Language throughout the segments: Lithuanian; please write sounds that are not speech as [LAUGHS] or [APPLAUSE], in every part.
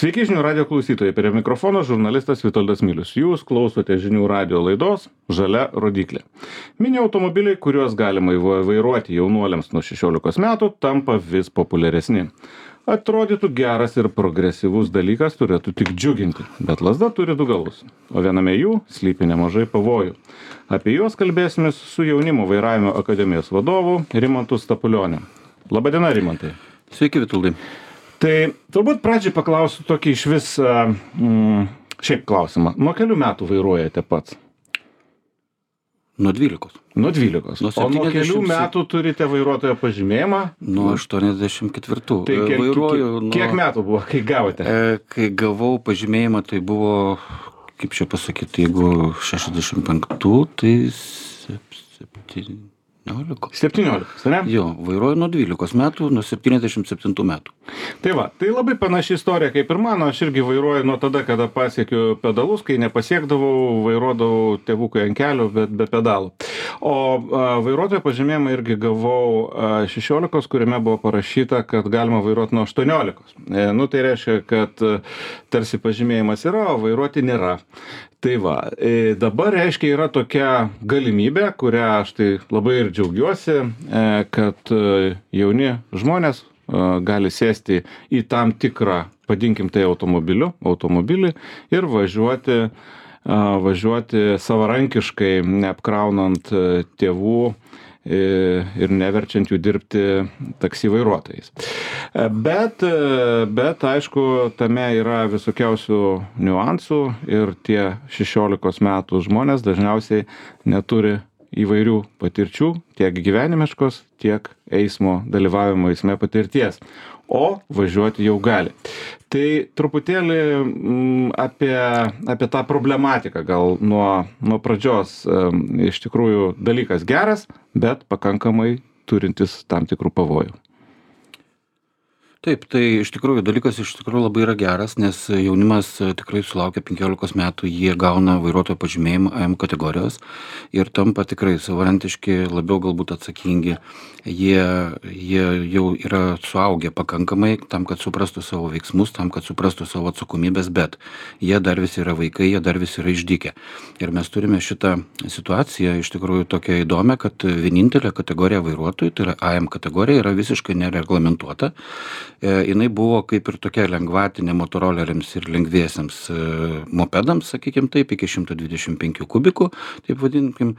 Sveiki žinių radio klausytojai, prie mikrofono žurnalistas Vitoldas Milius. Jūs klausote žinių radio laidos Žalia rodiklė. Mini automobiliai, kuriuos galima vairuoti jaunuoliams nuo 16 metų, tampa vis populiaresni. Atrodytų geras ir progresyvus dalykas turėtų tik džiuginti, bet lasda turi du galus, o viename jų slypi nemažai pavojų. Apie juos kalbėsime su jaunimo vairavimo akademijos vadovu Rimantu Stapulioniu. Labadiena, Rimantai. Sveiki, Vitoldai. Tai turbūt pradžiai paklausiu tokį iš vis, mm, šiaip klausimą. Nuo kelių metų vairuojate pats? Nuo 12. Nuo 12. Nuo o nuo 70 kelių metų turite vairuotojo pažymėjimą? Nuo 84. Tai E, kiek, Vairuoju kiek, nuo... kiek metų buvo, kai gavote? E, Kai gavau pažymėjimą, tai buvo, kaip čia pasakyti, jeigu 65, tai sep- 17. 17, ne? Jo, vairuoju nuo 12 metų, nuo 77 metų. Tai va, tai labai panaši istorija kaip ir mano, aš irgi vairuoju nuo tada, kada pasiekiu pedalus, kai nepasiekdavau, vairuodavau tėvukai ant kelių, bet be pedalų. O a, vairuotojo pažymėjimą irgi gavau a, 16, kuriame buvo parašyta, kad galima vairuoti nuo 18. E, nu, tai reiškia, kad a, tarsi pažymėjimas yra, o vairuoti nėra. Tai va, e, dabar reiškia yra tokia galimybė, kurią aš tai labai ir džiaugiuosi, e, kad e, jauni žmonės gali sėsti į tam tikrą, vadinkim tai automobiliu, automobilį ir važiuoti, važiuoti savarankiškai, neapkraunant tėvų ir neverčiant jų dirbti taksi vairuotojais. E, Bet, e, bet aišku, tame yra visokiausių niuansų ir tie 16 metų žmonės dažniausiai neturi įvairių patirčių, tiek gyvenimiškos, tiek eismo dalyvavimo eisme patirties, o važiuoti jau gali. Tai truputėlį mm, apie, apie tą problematiką, gal nuo, nuo pradžios. Iš tikrųjų dalykas geras, bet pakankamai turintis tam tikrų pavojų. Taip, tai iš tikrųjų dalykas iš tikrųjų labai yra geras, nes jaunimas tikrai sulaukia 15 metų, jie gauna vairuotojo pažymėjimą AM kategorijos ir tampa tikrai savarankiški, labiau galbūt atsakingi. Jie, jie jau yra suaugę pakankamai tam, kad suprastų savo veiksmus, tam, kad suprastų savo atsakomybės, bet jie dar visi yra vaikai, jie dar visi yra išdykę. Ir mes turime šitą situaciją iš tikrųjų tokią įdomią, kad vienintelė kategorija vairuotojų, tai yra AM kategorija, yra visiškai nereglamentuota jinai buvo kaip ir tokia lengvatinė motoroleriams ir lengviesiems e, mopedams, sakykime taip, iki 125 kubikų, taip vadinkim.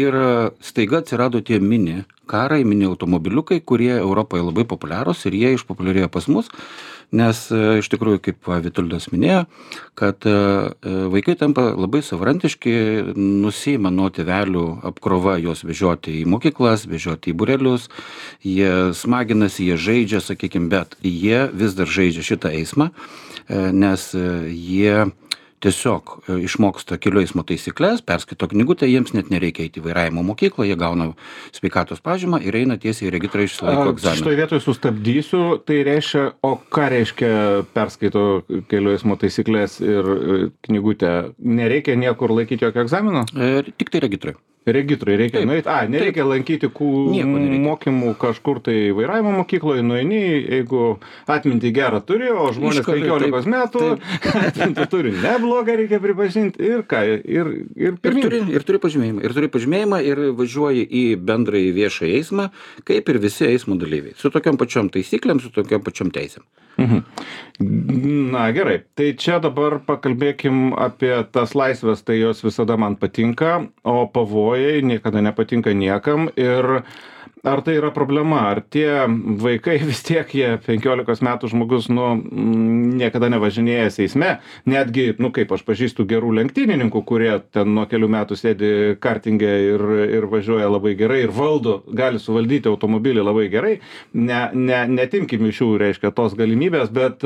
Ir e, staiga atsirado tie mini karai, mini automobiliukai, kurie Europoje labai populiarūs ir jie išpopuliarėjo pas mus, nes e, iš tikrųjų, kaip va, Vituldas minėjo, kad e, e, vaikai tampa labai savarankiški, nusima nuo tėvelių apkrova juos vežioti į mokyklas, vežioti į burelius, jie smaginasi, jie žaidžia, sakykime, bet jie vis dar žaidžia šitą eismą, nes jie tiesiog e, išmoksta kelių eismo taisykles, perskaito knygutę, jiems net nereikia eiti į vairavimo mokyklą, jie gauna sveikatos pažymą ir eina tiesiai į regitrą išsilaiko egzaminą. Šitoje vietoje sustabdysiu, tai reiškia, o ką reiškia perskaito kelių eismo taisyklės ir e, knygutę? Nereikia niekur laikyti jokio egzamino? E, Tik tai Regitrai reikia Taip, nueiti. A, nereikia lankyti kų mokymų kažkur tai vairavimo mokykloje, nueini, jeigu atmintį gerą turi, o žmonės Iš karto, 15 taip, metų [LAUGHS] atmintį turi neblogą, reikia pripažinti ir ką, ir, ir Ir pirmyn. turi, ir turi pažymėjimą. Ir turi pažymėjimą ir važiuoji į bendrąjį viešą eismą, kaip ir visi eismo dalyviai. Su tokiam pačiom taisyklėm, su tokiam pačiom teisėm. Mhm. Na gerai, tai čia dabar pakalbėkim apie tas laisvės, tai jos visada man patinka, o pavojai niekada nepatinka niekam ir ar tai yra problema, ar tie vaikai [LAUGHS] vis tiek jie 15 metų žmogus, nu, mm, niekada nevažinėjęs eisme, netgi, nu kaip aš pažįstu gerų lenktynininkų, kurie ten nuo kelių metų sėdi kartingė ir, ir važiuoja labai gerai ir valdo, gali suvaldyti automobilį labai gerai, ne, ne, netimkim iš jų, reiškia, tos galimybės, bet,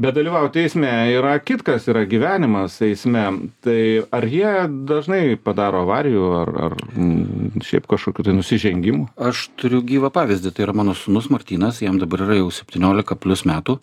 bet dalyvauti eisme yra kitkas, yra gyvenimas eisme. Tai ar jie dažnai padaro avarijų ar, ar mm, šiaip kažkokiu tai nusižengimu? Aš aš turiu gyvą pavyzdį. Tai yra mano sūnus martynas jam dabar yra jau septyniolika plius metų.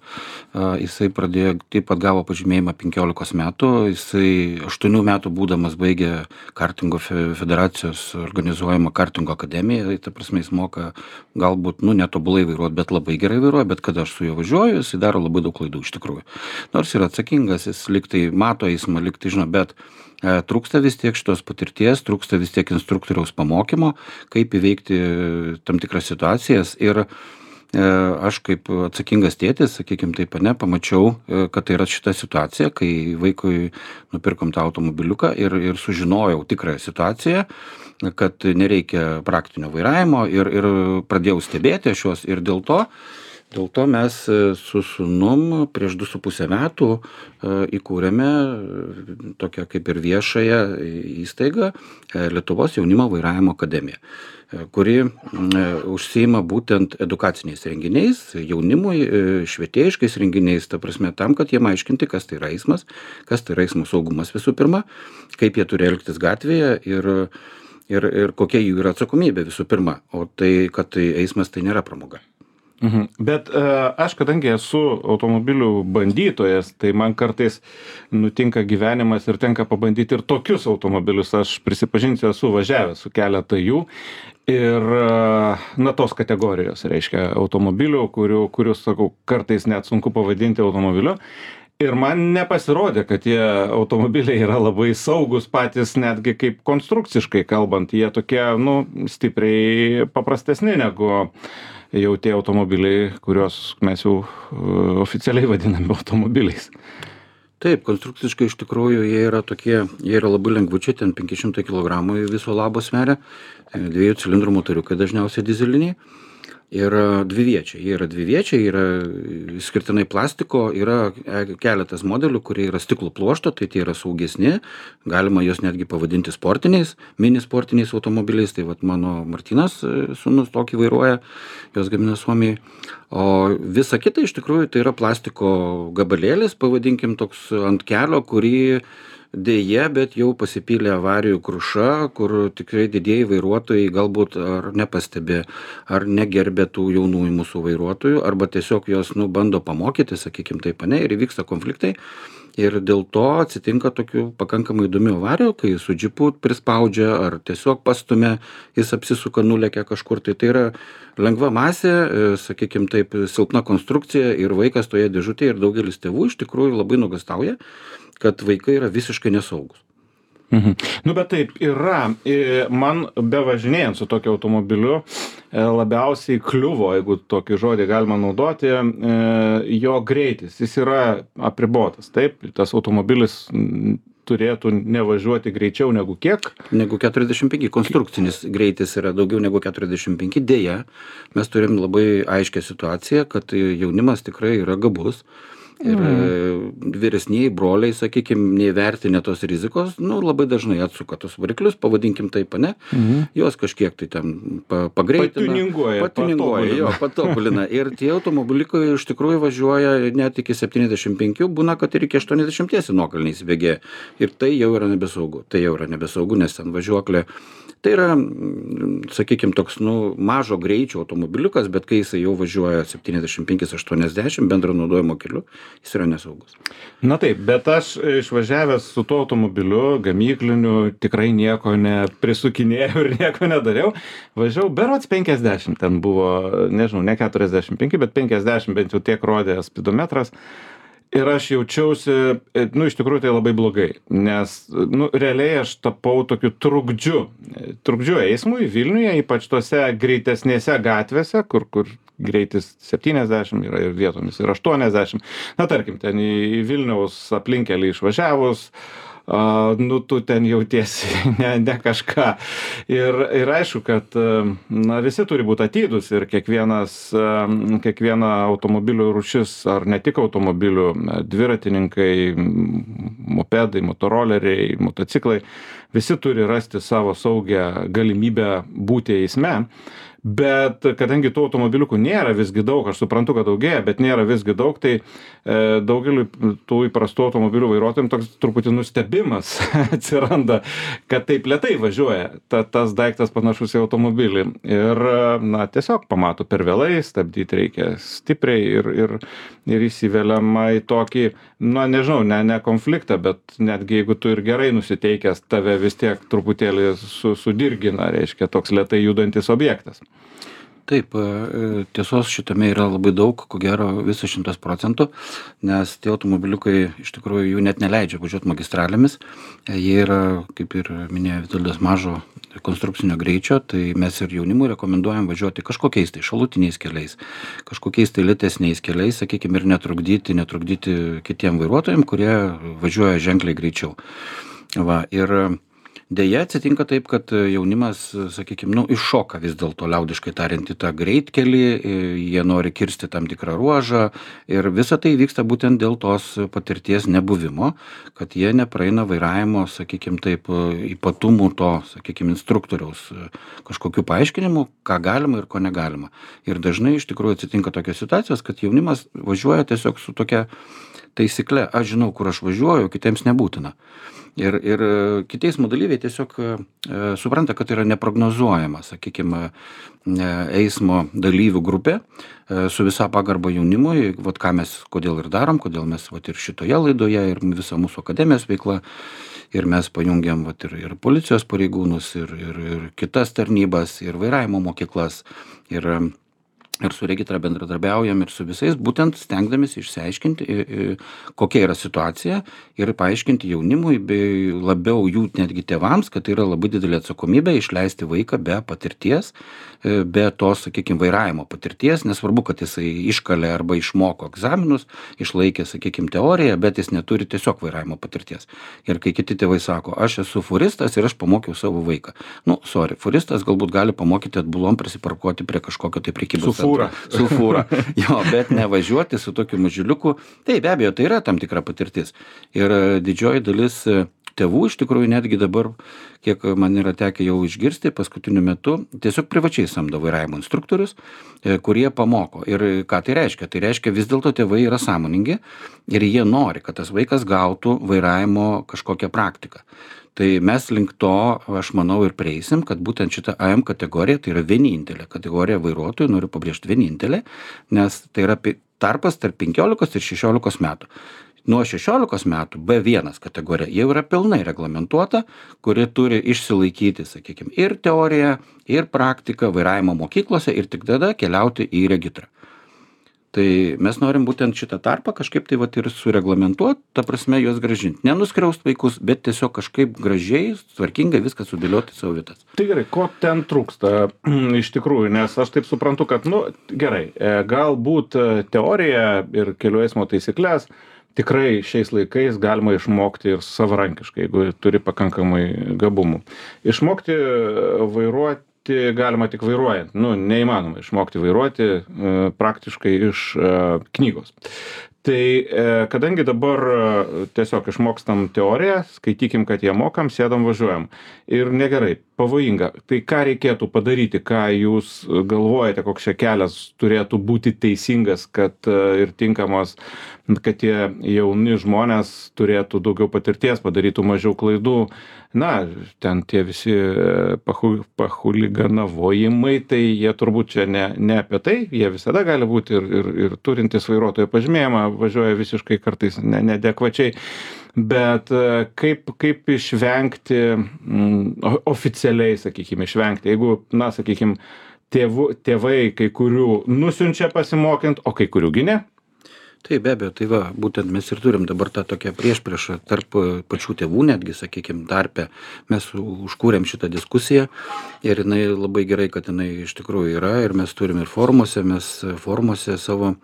A jisai pradėjo taip pat gavo pažymėjimą penkiolikos metų. Jisai aštuonių metų būdamas baigė kartingo fe federacijos organizuojamą kartingo akademiją. Tai ta prasme jis moka galbūt nu netobulai vairuot bet labai gerai vairuoja bet kada aš su juo važiuoju jisai daro labai daug klaidų iš tikrųjų. Nors yra atsakingas jis lyg tai mato eismą lyg tai žino bet trūksta vis tiek šitos patirties trūksta vis tiek instruktoriaus pamokymo kaip įveikti tam tikras situacijas. Ir e, aš kaip atsakingas tėtis sakykim taip ane pamačiau e, kad tai yra šita situacija kai vaikui nupirkom tą automobiliuką ir ir sužinojau tikrąją situaciją kad nereikia praktinio vairavimo ir ir pradėjau stebėti aš juos ir dėl to dėl to mes su sūnum prieš du su puse metų e, įkūrėme tokią kaip ir viešąją įstaigą e, lietuvos jaunimo vairavimo akademija e, kuri užsiima būtent edukaciniais renginiais jaunimui švietėjiškais renginiais ta prasme tam kad jiem aiškinti kas tai yra eismas kas tai yra eismo saugumas visų pirma kaip jie turi elgtis gatvėje ir ir ir kokia jų yra atsakomybė visų pirma. O tai kad tai eismas tai nėra pramoga Mhm. Bet e, aš, kadangi esu automobilių bandytojas, tai man kartais nutinka gyvenimas ir tenka pabandyti ir tokius automobilius. Aš prisipažinsiu, esu važiavęs su keletą jų. Ir, e, na, tos kategorijos, reiškia, automobilių, kurių, kurius, sakau, kartais net sunku pavadinti automobiliu. Ir man nepasirodė, kad tie automobiliai yra labai saugus patys, netgi kaip konstrukciškai kalbant, jie tokie, nu, stipriai paprastesni negu uh, jau tie automobiliai, kuriuos mes jau e, oficialiai [LAUGHS] vadiname automobiliais. Taip, konstrukciškai iš tikrųjų jie yra tokie, jie yra labai lengvučiai, ten 500 kg viso labo sveria, dviejų cilindrų motoriukai dažniausiai dizeliniai ir dviviečiai. Jie yra dviviečiai yra išskirtinai plastiko yra e, keletas modelių kurie yra stiklo pluošto tai tie yra saugesni galima juos netgi pavadinti sportiniais mini sportiniais automobiliais. Tai vat mano martynas e, sūnus tokį vairuoja juos gamina suomijoj o visa kita iš tikrųjų tai yra plastiko gabalėlis pavadinkim toks ant kelio kurį deja bet jau pasipylė avarijų kruša kur tikrai didieji vairuotojai galbūt ar nepastebi ar negerbia tų jaunųjų mūsų vairuotojų arba tiesiog juos nu bando pamokyti sakykim taip ane ir įvyksta konfliktai ir dėl to atsitinka tokių pakankamai įdomių avarijų kai su džipu prispaudžia ar tiesiog pastumia jis apsisuka nulekia kažkur tai tai yra lengva masė e, sakykim taip silpna konstrukcija ir vaikas toje dėžutėje ir daugelis tėvų iš tikrųjų labai nuogąstauja kad vaikai yra visiškai nesaugūs. Mhm. Nu, bet taip yra. Man bevažinėjant su tokiu automobiliu e, labiausiai kliuvo, jeigu tokį žodį galima naudoti, e, jo greitis. Jis yra apribotas. Taip, tas automobilis turėtų nevažiuoti greičiau negu kiek? Negu 45. Konstrukcinis greitis yra daugiau negu 45. Deja, mes turim labai aiškę situaciją, kad jaunimas tikrai yra gabus ir mm. vyresnieji broliai, sakykime, neįvertinę tos rizikos, nu, labai dažnai atsuka tos variklius, pavadinkim taip, ne, mm. juos kažkiek tai ten pa, pagreitina. Patininguoja. Patininguoja, jo, patobulina. Ir tie automobilikai iš tikrųjų važiuoja net iki 75, būna, kad ir iki 80 nuokalniais įbėgė. Ir tai jau yra nebesaugu. Tai jau yra nebesaugu, nes ten važiuoklė tai yra sakykim toks nu mažo greičio automobiliukas bet kai jisai jau važiuoja septyniasdešim penkis aštuoniasdešim bendro naudojimo keliu jis yra nesaugus. Na taip bet aš išvažiavęs su tuo automobiliu gamykliniu tikrai nieko neprisukinėjau ir nieko nedariau. Važiavau berods penkiasdešim ten buvo nežinau ne keturiasdešim penki bet penkiasdešim bent jau tiek rodė spidometras ir aš jaučiausi e, nu iš tikrųjų tai labai blogai nes nu realiai aš tapau tokiu trukdžiu trukdžiu eismui vilniuje ypač tose greitesnėse gatvėse kur kur greitis septyniasdešim yra ir vietomis ir aštuoniasdešim. Na tarkim ten į vilniaus aplinkkelį išvažiavus a, nu tu ten jautiesi [LAUGHS] ne, ne kažką. Ir, ir aišku, kad na, visi turi būti atidus ir kiekvienas, kiekviena automobilių rušis, ar ne tik automobilių, dviratininkai, mopedai, motoroleriai, motociklai, visi turi rasti savo saugią galimybę būti eisme. Bet kadangi tų automobiliukų nėra visgi daug aš suprantu kad daugėja bet nėra visgi daug tai e, daugeliui tų įprastų automobilių vairuotojam toks truputį nustebimas [LAUGHS] atsiranda kad taip lėtai važiuoja ta tas daiktas panašus į automobilį. Ir na tiesiog pamato per vėlai stabdyt reikia stipriai ir ir ir įsiveliama į tokį na nežinau ne ne konfliktą bet netgi jeigu tu ir gerai nusiteikęs tave vis tiek truputėlį su sudirgina reiškia toks lėtai judantis objektas taip e, tiesos šitame yra labai daug ko gero visas šimtas procentų nes tie automobiliukai iš tikrųjų jų net neleidžia važiuot magistralėmis. E, jie yra kaip ir minėjo vitoldas mažo konstrukcinio greičio tai mes ir jaunimui rekomenduojam važiuoti kažkokiais tai šalutiniais keliais kažkokiais tai lėtesniais keliais sakykim ir netrukdyti netrukdyti kitiem vairuotojam kurie važiuoja ženkliai greičiau. Va ir deja atsitinka taip kad jaunimas sakykim nu iššoka vis dėlto liaudiškai tariant į tą greitkelį jie nori kirsti tam tikrą ruožą ir visa tai vyksta būtent dėl tos patirties nebuvimo kad jie nepraeina vairavimo sakykim taip ypatumų to sakykim instruktoriaus kažkokių paaiškinimų ką galima ir ko negalima. Ir dažnai iš tikrųjų atsitinka tokios situacijos kad jaunimas važiuoja tiesiog su tokia taisykle aš žinau kur aš važiuoju kitiems nebūtina ir ir kiti eismo dalyviai tiesiog e, supranta kad tai yra neprognozuojama sakykim e, eismo dalyvių grupė e, su visa pagarba jaunimui vat ką mes kodėl ir darom kodėl mes vat ir šitoje laidoje ir visa mūsų akademijos veikla ir mes pajungiam vat ir ir policijos pareigūnus ir ir ir kitas tarnybas ir vairavimo mokyklas ir ir su regitra bendradarbiaujam ir su visais būtent stengdamiesi išsiaiškinti kokia yra situacija ir paaiškinti jaunimui bei labiau jų netgi tėvams kad tai yra labai didelė atsakomybė išleisti vaiką be patirties e, be tos sakykim vairavimo patirties nesvarbu kad jisai iškalė arba išmoko egzaminus išlaikė sakykim teoriją bet jis neturi tiesiog vairavimo patirties. Ir kai kiti tėvai sako aš esu furistas ir aš pamokiau savo vaiką. Nu sori furistas galbūt gali pamokyti atbulom prisiparkuoti prie kažkokio tai prekybos fūra. Su fūra. Jo, bet nevažiuoti su tokiu mažiuliuku. Tai be abejo, tai yra tam tikra patirtis. Ir e, didžioji dalis e, tėvų iš tikrųjų netgi dabar, kiek man yra tekę jau išgirsti paskutiniu metu, tiesiog privačiai samdo vairavimo instruktorius, e, kurie pamoko. Ir ką tai reiškia? Tai reiškia vis dėlto tėvai yra sąmoningi ir jie nori, kad tas vaikas gautų vairavimo kažkokią praktiką tai mes link to aš manau ir prieisim kad būtent šita am kategorija tai yra vienintelė kategorija vairuotojų noriu pabrėžt vienintelė nes tai yra tarpas tarp penkiolikos ir šešiolikos metų. Nuo šešiolikos metų b vienas kategorija jau yra pilnai reglamentuota kuri turi išsilaikyti sakykim ir teoriją ir praktiką vairavimo mokyklose ir tik tada keliauti į regitrą tai mes norim būtent šitą tarpą kažkaip tai vat ir sureglamentuot ta prasme juos grąžint nenuskriaust vaikus bet tiesiog kažkaip gražiai tvarkingai viską sudėliot į savo vietas. Tai gerai ko ten trūksta [CLEARS THROAT] iš tikrųjų nes aš taip suprantu kad nu gerai e, galbūt e, teoriją ir kelių eismo taisykles tikrai šiais laikais galima išmokti ir savarankiškai jeigu turi pakankamai gabumų. Išmokti e, vairuot išmokti galima tik vairuojant. Nu neįmanoma išmokti vairuoti e, praktiškai iš e, knygos tai e, kadangi dabar tiesiog išmokstam teoriją skaitykim kad ją mokam sėdam važiuojam. Ir negerai pavojinga. Tai ką reikėtų padaryti ką jūs galvojate koks čia kelias turėtų būti teisingas kad ir tinkamas kad tie jauni žmonės turėtų daugiau patirties padarytų mažiau klaidų. Na ten tie visi e, pachu pachuliganavojimai tai jie turbūt čia ne ne apie tai jie visada gali būti ir ir ir turintys vairuotojo pažymėjimą važiuoja visiškai kartais ne neadekvačiai. Bet e, kaip kaip išvengti mm, oficialiai sakykim išvengti? Jeigu na sakykim tėvų tėvai kai kurių nusiunčia pasimokint o kai kurių gi ne taip be abejo tai va būtent mes ir turim dabar tą tokią priešpriešą tarp pačių tėvų netgi sakykim tarpe. Mes užkūrėm šitą diskusiją ir jinai labai gerai kad jinai iš tikrųjų yra ir mes turim ir forumuose mes forumuose savo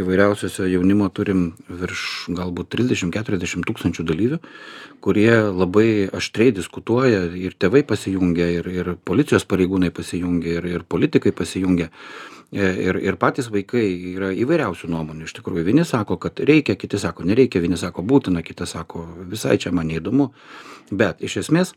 įvairiausiuose jaunimo turim virš galbūt trisdešim keturiasdešim tūkstančių dalyvių kurie labai aštriai diskutuoja ir tėvai pasijungia ir ir policijos pareigūnai pasijungia ir ir politikai pasijungia. E, ir ir patys vaikai yra įvairiausių nuomonių iš tikrųjų. Vieni sako kad reikia kiti sako nereikia vieni sako būtina kiti sako visai čia man neįdomu. Bet iš esmės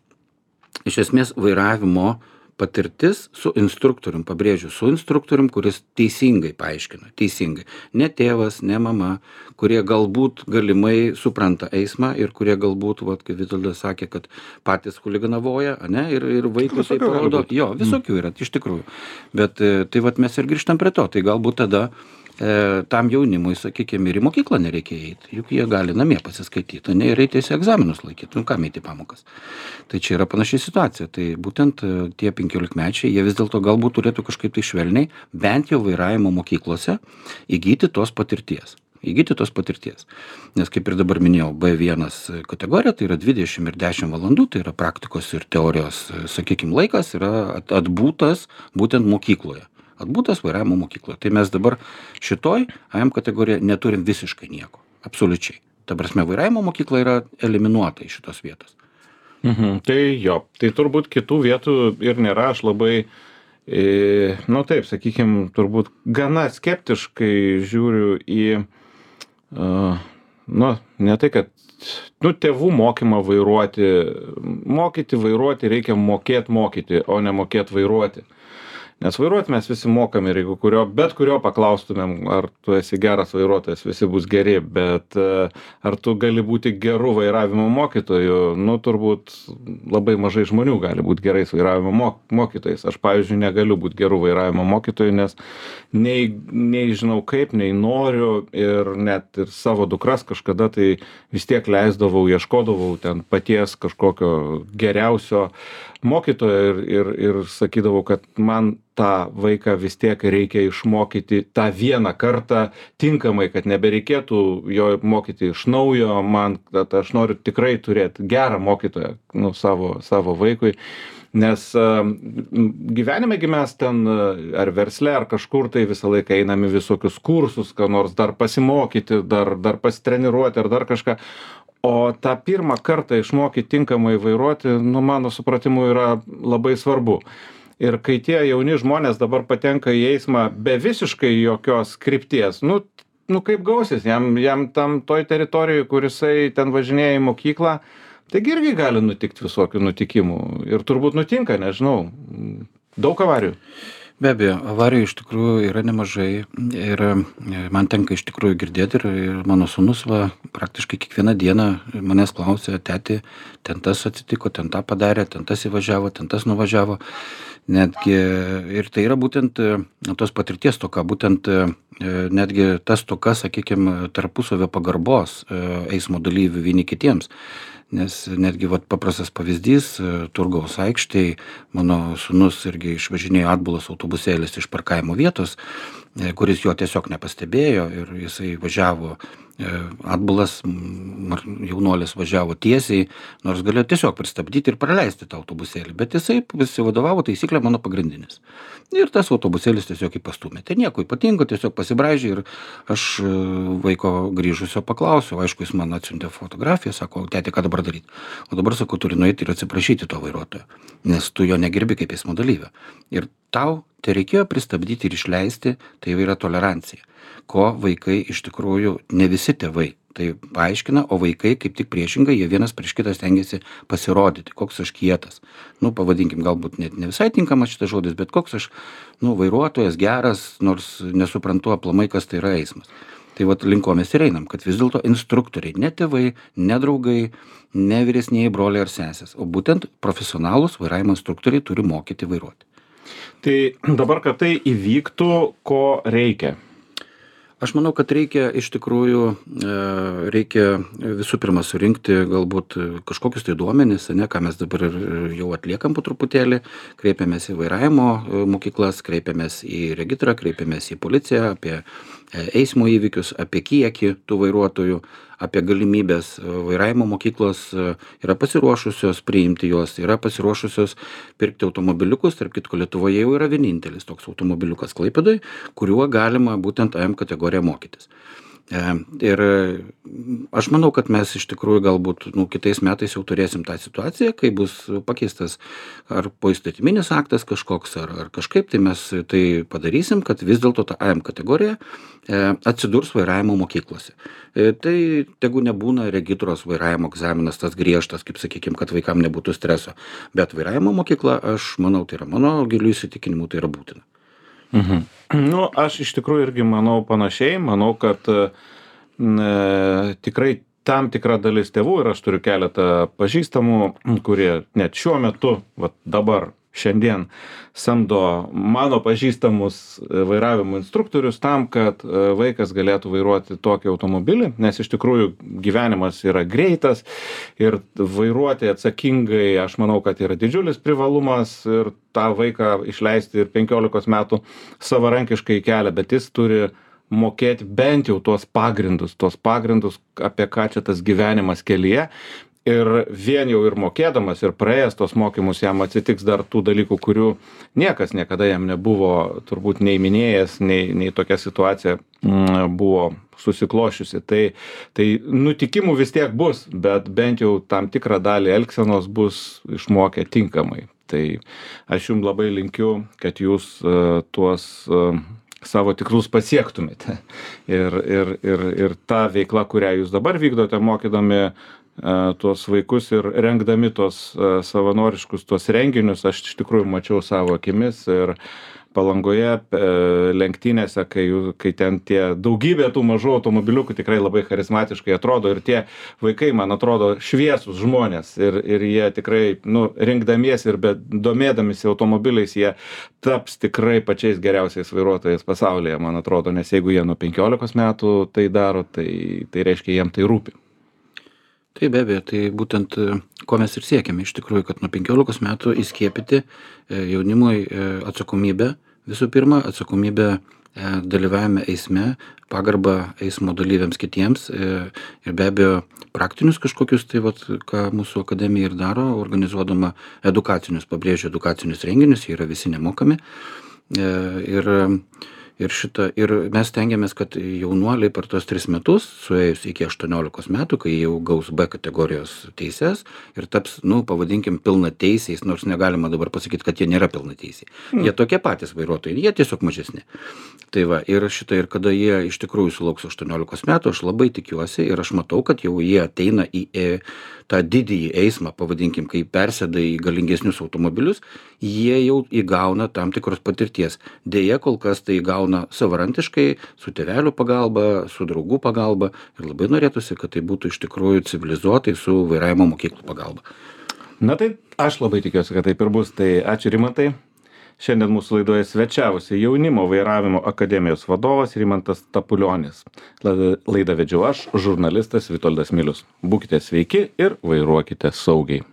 iš esmės vairavimo patirtis su instruktorium pabrėžiu su instruktorium kuris teisingai paaiškina teisingai. Ne tėvas ne mama kurie galbūt galimai supranta eismą ir kurie galbūt vat kaip vitoldas sakė kad patys chuliganavoja ane ir ir vaikui tai parodo. jo visokių yra iš tikrųjų. Bet e, tai vat mes ir grįžtam prie to. Tai galbūt tada e, tam jaunimui sakykim ir į mokyklą nereikia eit juk jie gali namie pasiskaityt ane ir eit tiesiai egzaminus laikyt nu kam eit į pamokas? Tai čia yra panaši situacija. Tai būtent e, tie penkiolikmečiai jie vis dėlto galbūt turėtų kažkaip tai švelniai bent jau vairavimo mokyklose įgyti tos patirties. Įgyti tos patirties. Nes kaip ir dabar minėjau b vienas kategorija tai yra dvidešim ir dešim valandų tai yra praktikos ir teorijos e, sakykim laikas yra at atbūtas būtent mokykloje atbūtas vairavimo mokykloje. Tai mes dabar šitoj am kategorijoj neturim visiškai nieko. Absoliučiai. Ta prasme vairavimo mokykla yra eliminuota iš šitos vietos. Mhm, tai jo, tai turbūt kitų vietų ir nėra, aš labai, e, nu taip, sakykim, turbūt gana skeptiškai žiūriu į, uh, nu, ne tai, kad, nu, tėvų mokymą vairuoti, mokyti vairuoti reikia mokėti mokyti, o ne mokėti vairuoti. Nes vairuoti mes visi mokam ir jeigu kurio, bet kurio paklaustumėm, ar tu esi geras vairuotojas, visi bus geri, bet e, ar tu gali būti geru vairavimo mokytoju, nu turbūt labai mažai žmonių gali būti gerais vairavimo mok mokytojais. Aš, pavyzdžiui, negaliu būti geru vairavimo mokytoju, nes nei, nei žinau kaip, nei noriu ir net ir savo dukras kažkada tai vis tiek leisdavau, ieškodavau ten paties kažkokio geriausio mokytojo ir, ir, ir sakydavau, kad man tą vaiką vis tiek reikia išmokyti tą vieną kartą tinkamai, kad nebereikėtų jo mokyti iš naujo, man, kad aš noriu tikrai turėti gerą mokytoją nu, savo, savo vaikui. Nes gyvenime gi mes ten ar versle, ar kažkur tai visą laiką einame visokius kursus, ką nors dar pasimokyti, dar, dar pasitreniruoti ar dar kažką. O tą pirmą kartą išmokyti tinkamai vairuoti, nu, mano supratimu, yra labai svarbu. Ir kai tie jauni žmonės dabar patenka į eismą be visiškai jokios krypties, nu, nu kaip gausis, jam, jam tam toj teritorijoj, kur jisai ten važinėja į mokyklą, taigi irgi gali nutikti visokių nutikimų. Ir turbūt nutinka, nežinau, daug avarijų. Be abejo avarijų iš tikrųjų yra nemažai ir e, man tenka iš tikrųjų girdėti ir, ir mano sūnus va praktiškai kiekvieną dieną manęs klausia tėti ten tas atsitiko ten tą padarė ten tas įvažiavo ten tas nuvažiavo. Netgi ir tai yra būtent e, tos patirties stoka būtent e, netgi ta stoka sakykim tarpusavio pagarbos eismo dalyvių vieni kitiems nes netgi vat paprastas pavyzdys turgaus aikštėj mano sūnus irgi išvažinėjo atbulas autobusėlis iš parkavimo vietos e, kuris jo tiesiog nepastebėjo ir jisai važiavo e, atbulas m, ar jaunuolis važiavo tiesiai nors galėjo tiesiog pristabdyti ir praleisti tą autobusėlį bet jisai pasivadovavo taisykle mano pagrindinis ir tas autobusėlis tiesiog jį pastūmė. Tai nieko ypatingo tiesiog pasibraižė ir aš e, vaiko grįžusio paklausiau aišku jis man atsiuntė fotografiją sako tėti ką dabar daryt? O dabar sakau turi nueit ir atsiprašyti to vairuotojo nes tu jo negerbi kaip eismo dalyvio. Ir tau tereikėjo pristabdyti ir išleisti tai jau yra tolerancija ko vaikai iš tikrųjų ne visi tėvai tai paaiškina o vaikai kaip tik priešingai jie vienas prieš kitą stengiasi pasirodyti koks aš kietas. Nu pavadinkim galbūt net ne visai tinkamas šitas žodis bet koks aš nu vairuotojas geras nors nesuprantu aplamai kas tai yra eismas. Tai vat link ko mes ir einam kad vis dėlto instruktoriai ne tėvai ne draugai ne vyresnieji broliai ar sesės o būtent profesionalūs vairavimo instruktoriai turi mokyti vairuoti. Tai dabar, kad tai įvyktų, ko reikia? Aš manau kad reikia iš tikrųjų e, reikia visų pirma surinkti galbūt kažkokius tai duomenis ane ką mes dabar ir jau atliekam po truputėlį. Kreipiamės į vairavimo e, mokyklas kreipiamės į regitrą kreipiamės į policiją apie eismo įvykius apie kiekį tų vairuotojų apie galimybes vairavimo mokyklos yra pasiruošusios priimti juos yra pasiruošusios pirkti automobiliukus tarp kitko lietuvoje jau yra vienintelis toks automobiliukas klaipėdoj kuriuo galima būtent am kategorija mokytis. E, ir aš manau, kad mes iš tikrųjų galbūt nu, kitais metais jau turėsim tą situaciją, kai bus pakeistas ar poįstatyminis aktas kažkoks, ar, ar kažkaip, tai mes tai padarysim, kad vis dėlto ta AM kategorija e, atsidurs vairavimo mokyklose. E, tai tegu nebūna regitros vairavimo egzaminas tas griežtas, kaip sakykime, kad vaikam nebūtų streso, bet vairavimo mokykla, aš manau, tai yra mano gilių įsitikinimų, tai yra būtina. Mhm. Nu, aš iš tikrųjų irgi manau panašiai, manau, kad e, tikrai tam tikra dalis tėvų ir aš turiu keletą pažįstamų, kurie net šiuo metu, va dabar šiandien samdo mano pažįstamus e, vairavimo instruktorius tam, kad e, vaikas galėtų vairuoti tokį automobilį, nes iš tikrųjų gyvenimas yra greitas ir vairuoti atsakingai, aš manau, kad yra didžiulis privalumas ir tą vaiką išleisti ir 15 metų savarankiškai kelią, bet jis turi mokėti bent jau tuos pagrindus, tuos pagrindus, apie ką čia tas gyvenimas kelyje ir vien jau ir mokėdamas ir praėjęs tuos mokymus jam atsitiks dar tų dalykų kurių niekas niekada jam nebuvo turbūt nei minėjęs nei nei tokia situacija mm, buvo susiklosčiusi tai tai nutikimų vis tiek bus bet bent jau tam tikrą dalį elgsenos bus išmokę tinkamai. Tai aš jum labai linkiu kad jūs e, tuos e, savo tikslus pasiektumėte. [LAUGHS] Ir ir ir ir ta veikla kurią jūs dabar vykdote mokydami tuos vaikus ir rengdami tuos e, savanoriškus tuos renginius aš iš tikrųjų mačiau savo akimis ir palangoje e, lenktynėse kai kai ten tie daugybė tų mažų automobiliukų tikrai labai charizmatiškai atrodo ir tie vaikai man atrodo šviesūs žmonės ir ir jie tikrai nu rinkdamiesi ir domėdamiesi automobiliais jie taps tikrai pačiais geriausiais vairuotojais pasaulyje man atrodo nes jeigu jie nuo penkiolikos metų tai daro tai tai reiškia jiem tai rūpi taip be abejo tai būtent e, ko mes ir siekiame iš tikrųjų kad nuo penkiolikos metų įskiepyti e, jaunimui e, atsakomybę visų pirma atsakomybę dalyvavime eisme pagarbą eismo dalyviams kitiems ir be abejo praktinius kažkokius tai vat ką mūsų akademija ir daro organizuodama edukacinius pabrėžiu edukacinius renginius jie yra visi nemokami. Ir ir šitą ir mes stengiamės kad jaunuoliai per tuos tris metus suėjus iki aštuoniolikos metų kai jau gaus b kategorijos teises ir taps nu pavadinkim pilnateisiais nors negalima dabar pasakyt kad jie nėra pilnateisiai. Hmm. jie tokie patys vairuotojai jie tiesiog mažesni. Tai va ir šitą ir kada jie iš tikrųjų sulauks aštuoniolikos metų aš labai tikiuosi ir aš matau kad jau jie ateina į e tą didįjį eismą pavadinkim kai persėda į galingesnius automobilius jie jau įgauna tam tikros patirties. Deja kol kas tai įgauna savarankiškai su tėvelių pagalba su draugų pagalba ir labai norėtųsi kad tai būtų iš tikrųjų civilizuotai su vairavimo mokyklų pagalba. Na tai aš labai tikiuosi kad taip ir bus. Tai ačiū rimantai. Šiandien mūsų laidoje svečiavosi jaunimo vairavimo akademijos vadovas rimantas stapulionis laidą vedžiau aš žurnalistas vitoldas milius. Būkite sveiki ir vairuokite saugiai